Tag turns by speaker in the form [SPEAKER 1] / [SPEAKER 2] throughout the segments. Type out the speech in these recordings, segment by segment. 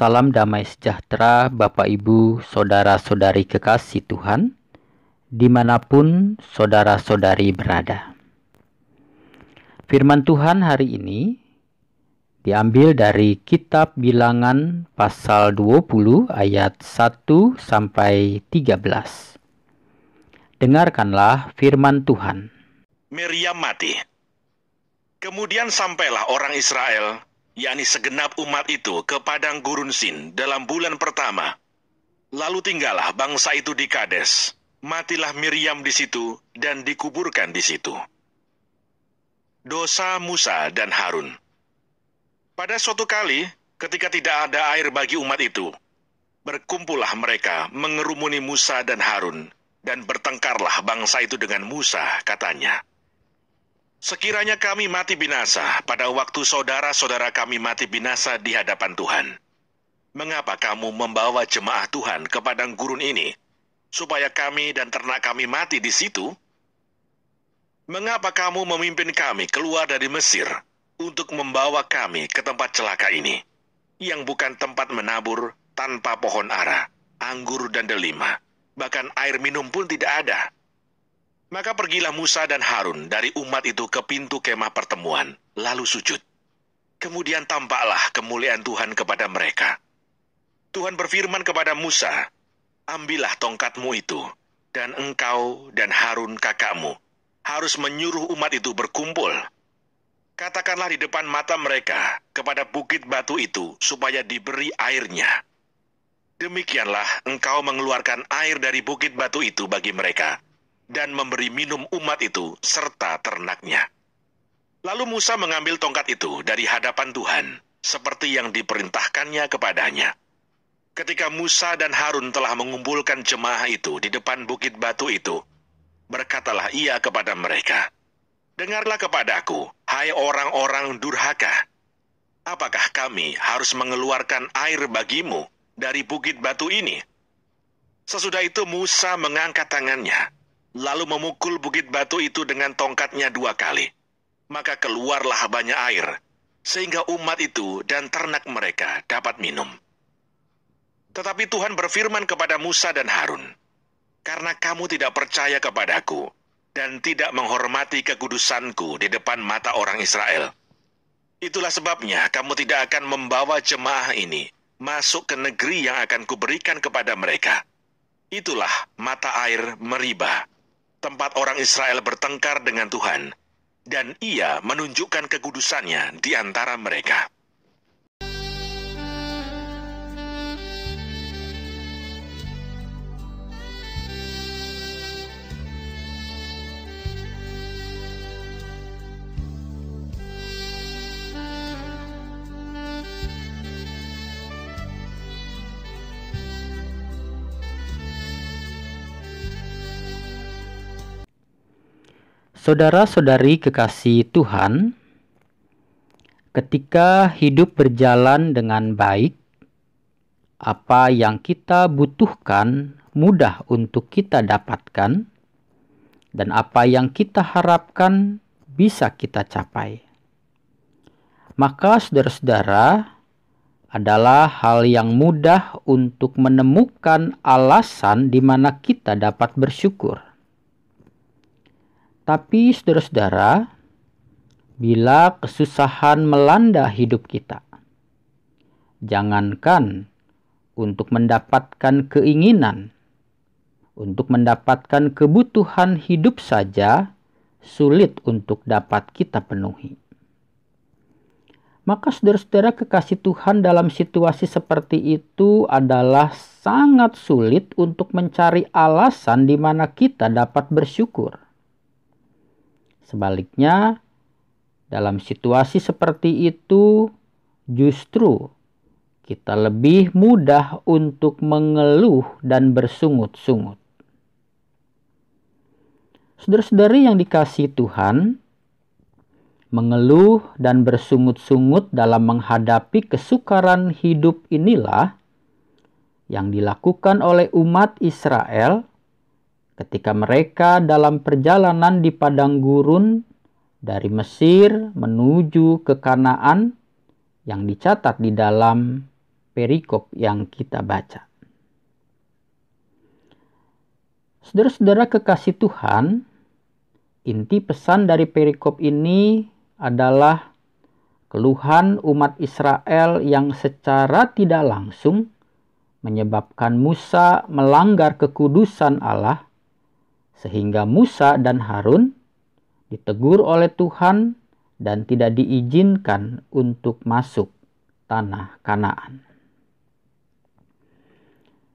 [SPEAKER 1] Salam damai sejahtera Bapak Ibu Saudara-saudari kekasih Tuhan Di mana pun saudara-saudari berada. Firman Tuhan hari ini Diambil dari kitab bilangan pasal 20 ayat 1 sampai 13 Dengarkanlah firman Tuhan.
[SPEAKER 2] Miriam mati. Kemudian sampailah orang Israel yakni segenap umat itu ke padang gurun Sin dalam bulan pertama. Lalu tinggallah bangsa itu di Kades. Matilah Miriam di situ dan dikuburkan di situ. Dosa Musa dan Harun. Pada suatu kali, ketika tidak ada air bagi umat itu, berkumpullah mereka mengerumuni Musa dan Harun, dan bertengkarlah bangsa itu dengan Musa, katanya. Sekiranya kami mati binasa pada waktu saudara-saudara kami mati binasa di hadapan Tuhan. Mengapa kamu membawa jemaah Tuhan ke padang gurun ini, supaya kami dan ternak kami mati di situ? Mengapa kamu memimpin kami keluar dari Mesir untuk membawa kami ke tempat celaka ini, yang bukan tempat menabur tanpa pohon ara, anggur dan delima, bahkan air minum pun tidak ada?' Maka pergilah Musa dan Harun dari umat itu ke pintu kemah pertemuan, lalu sujud. Kemudian tampaklah kemuliaan Tuhan kepada mereka. Tuhan berfirman kepada Musa, Ambillah tongkatmu itu, dan engkau dan Harun kakakmu harus menyuruh umat itu berkumpul. Katakanlah di depan mata mereka kepada bukit batu itu supaya diberi airnya. Demikianlah engkau mengeluarkan air dari bukit batu itu bagi mereka, dan memberi minum umat itu serta ternaknya. Lalu Musa mengambil tongkat itu dari hadapan Tuhan, seperti yang diperintahkannya kepadanya. Ketika Musa dan Harun telah mengumpulkan jemaah itu di depan bukit batu itu, berkatalah ia kepada mereka, Dengarlah kepadaku, hai orang-orang durhaka. Apakah kami harus mengeluarkan air bagimu dari bukit batu ini? Sesudah itu Musa mengangkat tangannya, lalu memukul bukit batu itu dengan tongkatnya dua kali. Maka keluarlah banyak air, sehingga umat itu dan ternak mereka dapat minum. Tetapi Tuhan berfirman kepada Musa dan Harun, Karena kamu tidak percaya kepadaku, dan tidak menghormati kekudusanku di depan mata orang Israel. Itulah sebabnya kamu tidak akan membawa jemaah ini masuk ke negeri yang akan kuberikan kepada mereka. Itulah mata air Meriba tempat orang Israel bertengkar dengan Tuhan, dan ia menunjukkan kekudusannya di antara mereka.
[SPEAKER 1] Saudara-saudari kekasih Tuhan, ketika hidup berjalan dengan baik, apa yang kita butuhkan mudah untuk kita dapatkan, dan apa yang kita harapkan bisa kita capai. Maka, saudara-saudara, adalah hal yang mudah untuk menemukan alasan di mana kita dapat bersyukur tapi saudara-saudara, bila kesusahan melanda hidup kita, jangankan untuk mendapatkan keinginan, untuk mendapatkan kebutuhan hidup saja sulit untuk dapat kita penuhi. Maka saudara-saudara kekasih Tuhan dalam situasi seperti itu adalah sangat sulit untuk mencari alasan di mana kita dapat bersyukur Sebaliknya, dalam situasi seperti itu, justru kita lebih mudah untuk mengeluh dan bersungut-sungut. Saudara-saudari yang dikasih Tuhan, mengeluh dan bersungut-sungut dalam menghadapi kesukaran hidup inilah yang dilakukan oleh umat Israel ketika mereka dalam perjalanan di padang gurun dari Mesir menuju ke Kanaan yang dicatat di dalam perikop yang kita baca. Saudara-saudara kekasih Tuhan, inti pesan dari perikop ini adalah keluhan umat Israel yang secara tidak langsung menyebabkan Musa melanggar kekudusan Allah, sehingga Musa dan Harun ditegur oleh Tuhan dan tidak diizinkan untuk masuk tanah Kanaan.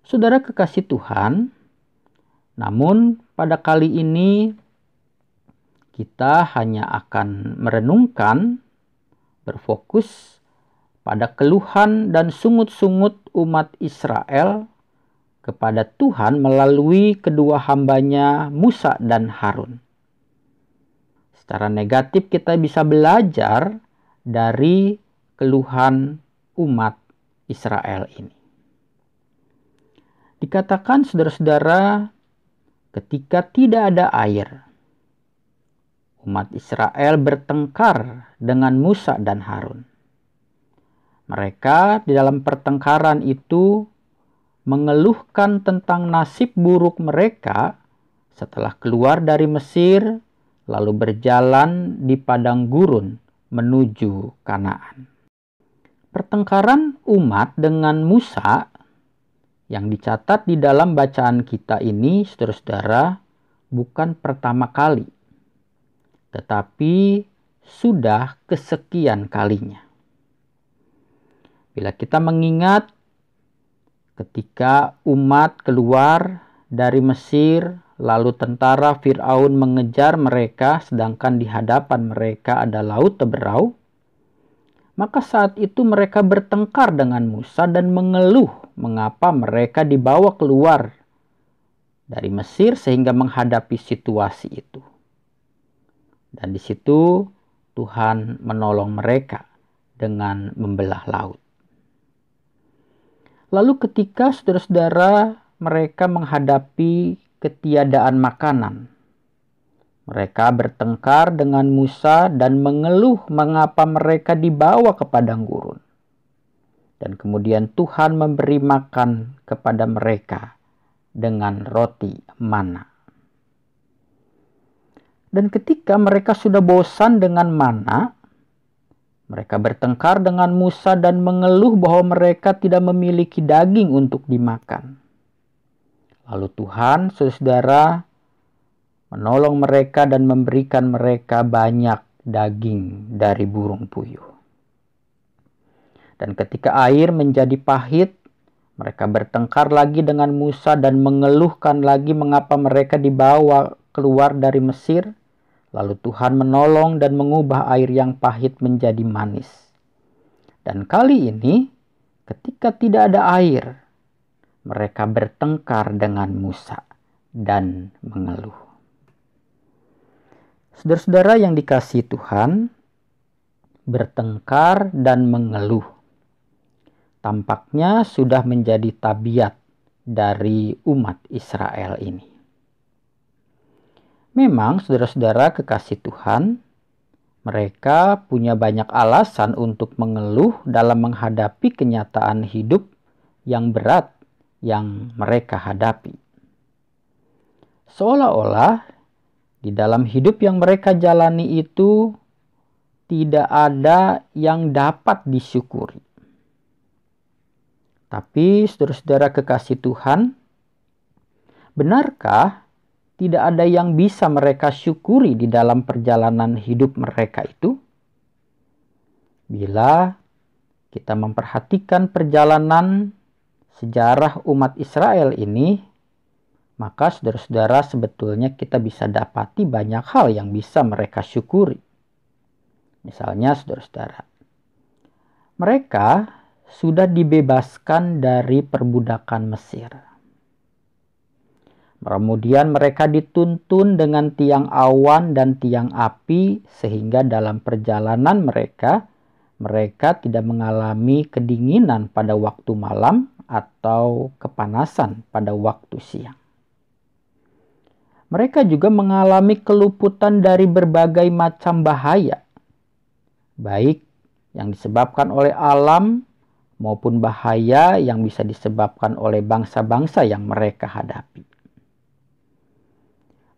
[SPEAKER 1] Saudara kekasih Tuhan, namun pada kali ini kita hanya akan merenungkan berfokus pada keluhan dan sungut-sungut umat Israel kepada Tuhan melalui kedua hambanya Musa dan Harun. Secara negatif kita bisa belajar dari keluhan umat Israel ini. Dikatakan saudara-saudara ketika tidak ada air, umat Israel bertengkar dengan Musa dan Harun. Mereka di dalam pertengkaran itu mengeluhkan tentang nasib buruk mereka setelah keluar dari Mesir lalu berjalan di padang gurun menuju Kanaan. Pertengkaran umat dengan Musa yang dicatat di dalam bacaan kita ini, saudara-saudara, bukan pertama kali, tetapi sudah kesekian kalinya. Bila kita mengingat ketika umat keluar dari Mesir Lalu tentara Fir'aun mengejar mereka sedangkan di hadapan mereka ada laut teberau. Maka saat itu mereka bertengkar dengan Musa dan mengeluh mengapa mereka dibawa keluar dari Mesir sehingga menghadapi situasi itu. Dan di situ Tuhan menolong mereka dengan membelah laut. Lalu ketika saudara-saudara mereka menghadapi ketiadaan makanan. Mereka bertengkar dengan Musa dan mengeluh mengapa mereka dibawa ke padang gurun. Dan kemudian Tuhan memberi makan kepada mereka dengan roti mana. Dan ketika mereka sudah bosan dengan mana, mereka bertengkar dengan Musa dan mengeluh bahwa mereka tidak memiliki daging untuk dimakan. Lalu Tuhan, saudara, menolong mereka dan memberikan mereka banyak daging dari burung puyuh. Dan ketika air menjadi pahit, mereka bertengkar lagi dengan Musa dan mengeluhkan lagi mengapa mereka dibawa keluar dari Mesir. Lalu Tuhan menolong dan mengubah air yang pahit menjadi manis. Dan kali ini, ketika tidak ada air, mereka bertengkar dengan Musa dan mengeluh. Saudara-saudara yang dikasih Tuhan, bertengkar dan mengeluh tampaknya sudah menjadi tabiat dari umat Israel ini. Memang, saudara-saudara kekasih Tuhan, mereka punya banyak alasan untuk mengeluh dalam menghadapi kenyataan hidup yang berat yang mereka hadapi. Seolah-olah di dalam hidup yang mereka jalani itu tidak ada yang dapat disyukuri. Tapi saudara-saudara kekasih Tuhan, benarkah tidak ada yang bisa mereka syukuri di dalam perjalanan hidup mereka itu? Bila kita memperhatikan perjalanan sejarah umat Israel ini, maka saudara-saudara sebetulnya kita bisa dapati banyak hal yang bisa mereka syukuri. Misalnya saudara-saudara, mereka sudah dibebaskan dari perbudakan Mesir. Kemudian mereka dituntun dengan tiang awan dan tiang api sehingga dalam perjalanan mereka mereka tidak mengalami kedinginan pada waktu malam atau kepanasan pada waktu siang. Mereka juga mengalami keluputan dari berbagai macam bahaya, baik yang disebabkan oleh alam maupun bahaya yang bisa disebabkan oleh bangsa-bangsa yang mereka hadapi.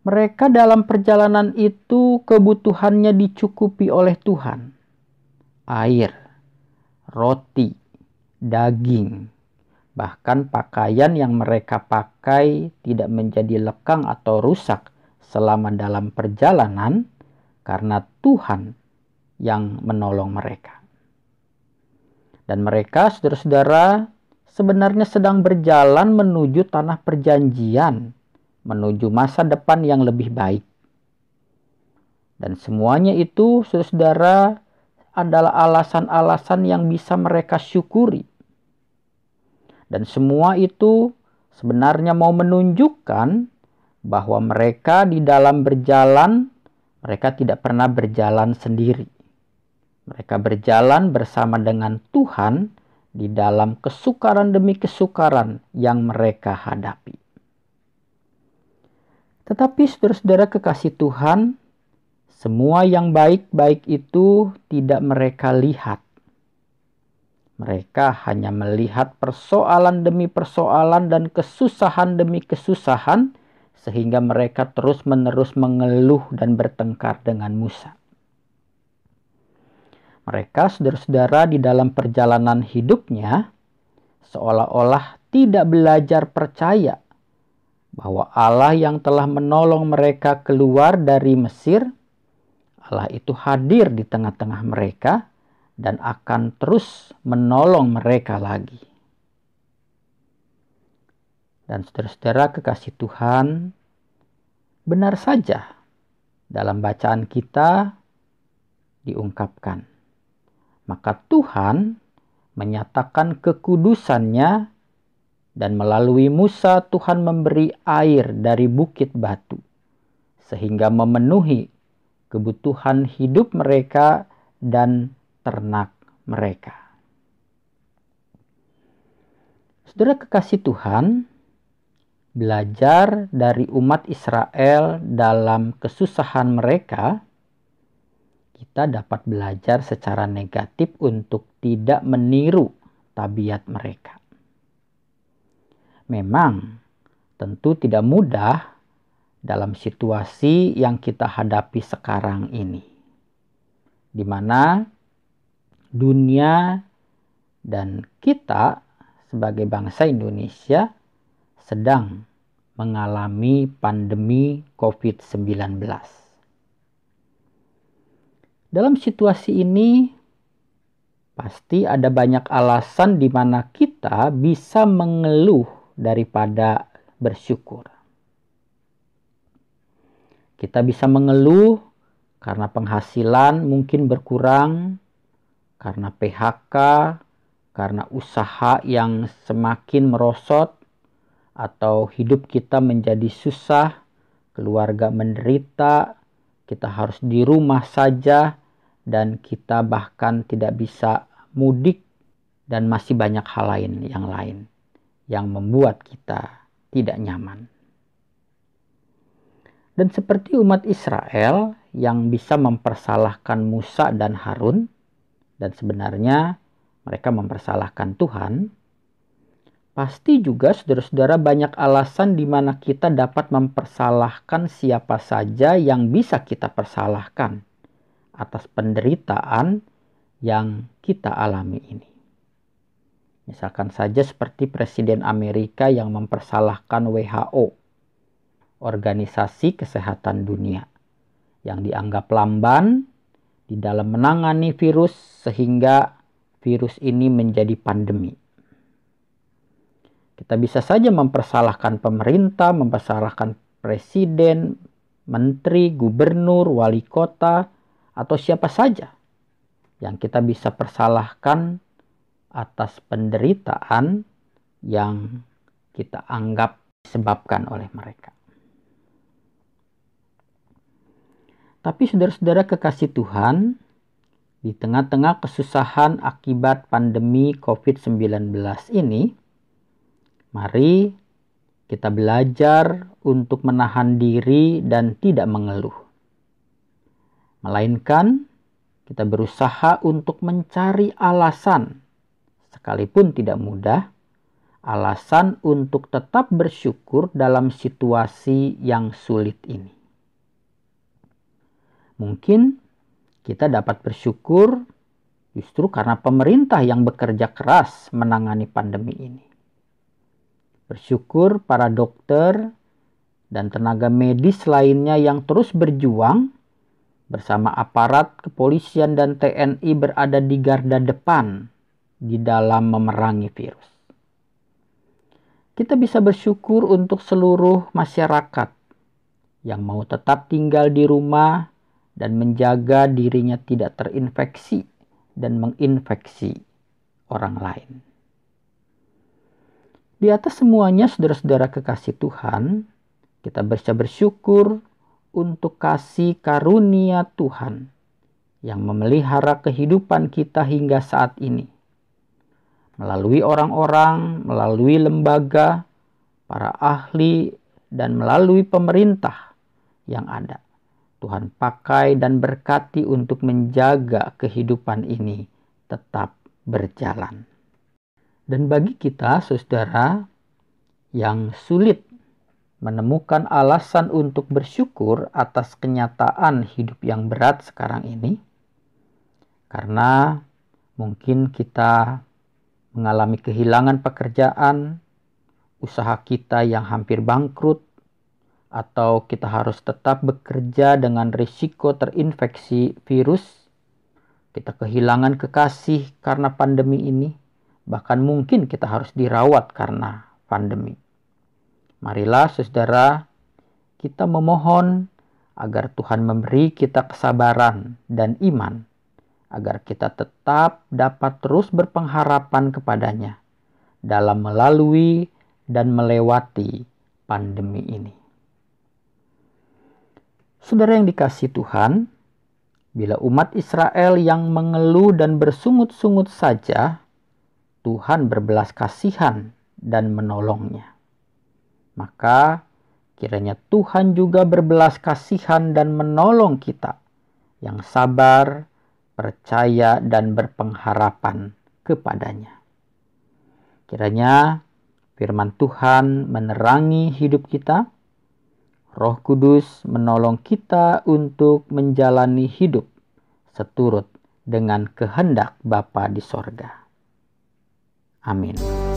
[SPEAKER 1] Mereka dalam perjalanan itu kebutuhannya dicukupi oleh Tuhan. Air, roti, daging, bahkan pakaian yang mereka pakai tidak menjadi lekang atau rusak selama dalam perjalanan karena Tuhan yang menolong mereka. Dan mereka, saudara-saudara, sebenarnya sedang berjalan menuju tanah perjanjian, menuju masa depan yang lebih baik. Dan semuanya itu, saudara-saudara, adalah alasan-alasan yang bisa mereka syukuri. Dan semua itu sebenarnya mau menunjukkan bahwa mereka di dalam berjalan, mereka tidak pernah berjalan sendiri mereka berjalan bersama dengan Tuhan di dalam kesukaran demi kesukaran yang mereka hadapi. Tetapi saudara-saudara kekasih Tuhan, semua yang baik-baik itu tidak mereka lihat. Mereka hanya melihat persoalan demi persoalan dan kesusahan demi kesusahan, sehingga mereka terus-menerus mengeluh dan bertengkar dengan Musa. Mereka, saudara-saudara, di dalam perjalanan hidupnya seolah-olah tidak belajar percaya bahwa Allah yang telah menolong mereka keluar dari Mesir, Allah itu hadir di tengah-tengah mereka dan akan terus menolong mereka lagi. Dan saudara-saudara kekasih Tuhan, benar saja dalam bacaan kita diungkapkan maka Tuhan menyatakan kekudusannya dan melalui Musa Tuhan memberi air dari bukit batu sehingga memenuhi kebutuhan hidup mereka dan ternak mereka. Saudara kekasih Tuhan, belajar dari umat Israel dalam kesusahan mereka kita dapat belajar secara negatif untuk tidak meniru tabiat mereka. Memang tentu tidak mudah dalam situasi yang kita hadapi sekarang ini, di mana dunia dan kita sebagai bangsa Indonesia sedang mengalami pandemi COVID-19. Dalam situasi ini, pasti ada banyak alasan di mana kita bisa mengeluh daripada bersyukur. Kita bisa mengeluh karena penghasilan mungkin berkurang, karena PHK, karena usaha yang semakin merosot, atau hidup kita menjadi susah, keluarga menderita, kita harus di rumah saja dan kita bahkan tidak bisa mudik dan masih banyak hal lain yang lain yang membuat kita tidak nyaman. Dan seperti umat Israel yang bisa mempersalahkan Musa dan Harun dan sebenarnya mereka mempersalahkan Tuhan, Pasti juga saudara-saudara banyak alasan di mana kita dapat mempersalahkan siapa saja yang bisa kita persalahkan atas penderitaan yang kita alami ini. Misalkan saja seperti Presiden Amerika yang mempersalahkan WHO, Organisasi Kesehatan Dunia, yang dianggap lamban di dalam menangani virus sehingga virus ini menjadi pandemi. Kita bisa saja mempersalahkan pemerintah, mempersalahkan presiden, menteri, gubernur, wali kota, atau siapa saja yang kita bisa persalahkan atas penderitaan yang kita anggap disebabkan oleh mereka. Tapi saudara-saudara kekasih Tuhan, di tengah-tengah kesusahan akibat pandemi COVID-19 ini, Mari kita belajar untuk menahan diri dan tidak mengeluh. Melainkan kita berusaha untuk mencari alasan sekalipun tidak mudah, alasan untuk tetap bersyukur dalam situasi yang sulit ini. Mungkin kita dapat bersyukur justru karena pemerintah yang bekerja keras menangani pandemi ini. Bersyukur para dokter dan tenaga medis lainnya yang terus berjuang bersama aparat kepolisian dan TNI berada di garda depan di dalam memerangi virus. Kita bisa bersyukur untuk seluruh masyarakat yang mau tetap tinggal di rumah dan menjaga dirinya tidak terinfeksi dan menginfeksi orang lain. Di atas semuanya, saudara-saudara kekasih Tuhan, kita bisa bersyukur untuk kasih karunia Tuhan yang memelihara kehidupan kita hingga saat ini. Melalui orang-orang, melalui lembaga, para ahli, dan melalui pemerintah yang ada. Tuhan pakai dan berkati untuk menjaga kehidupan ini tetap berjalan. Dan bagi kita, saudara, yang sulit menemukan alasan untuk bersyukur atas kenyataan hidup yang berat sekarang ini, karena mungkin kita mengalami kehilangan pekerjaan, usaha kita yang hampir bangkrut, atau kita harus tetap bekerja dengan risiko terinfeksi virus, kita kehilangan kekasih karena pandemi ini, bahkan mungkin kita harus dirawat karena pandemi. Marilah saudara, kita memohon agar Tuhan memberi kita kesabaran dan iman, agar kita tetap dapat terus berpengharapan kepadanya dalam melalui dan melewati pandemi ini. Saudara yang dikasih Tuhan, bila umat Israel yang mengeluh dan bersungut-sungut saja, Tuhan berbelas kasihan dan menolongnya maka kiranya Tuhan juga berbelas kasihan dan menolong kita yang sabar, percaya, dan berpengharapan kepadanya. Kiranya firman Tuhan menerangi hidup kita, Roh Kudus menolong kita untuk menjalani hidup seturut dengan kehendak Bapa di sorga. Amin.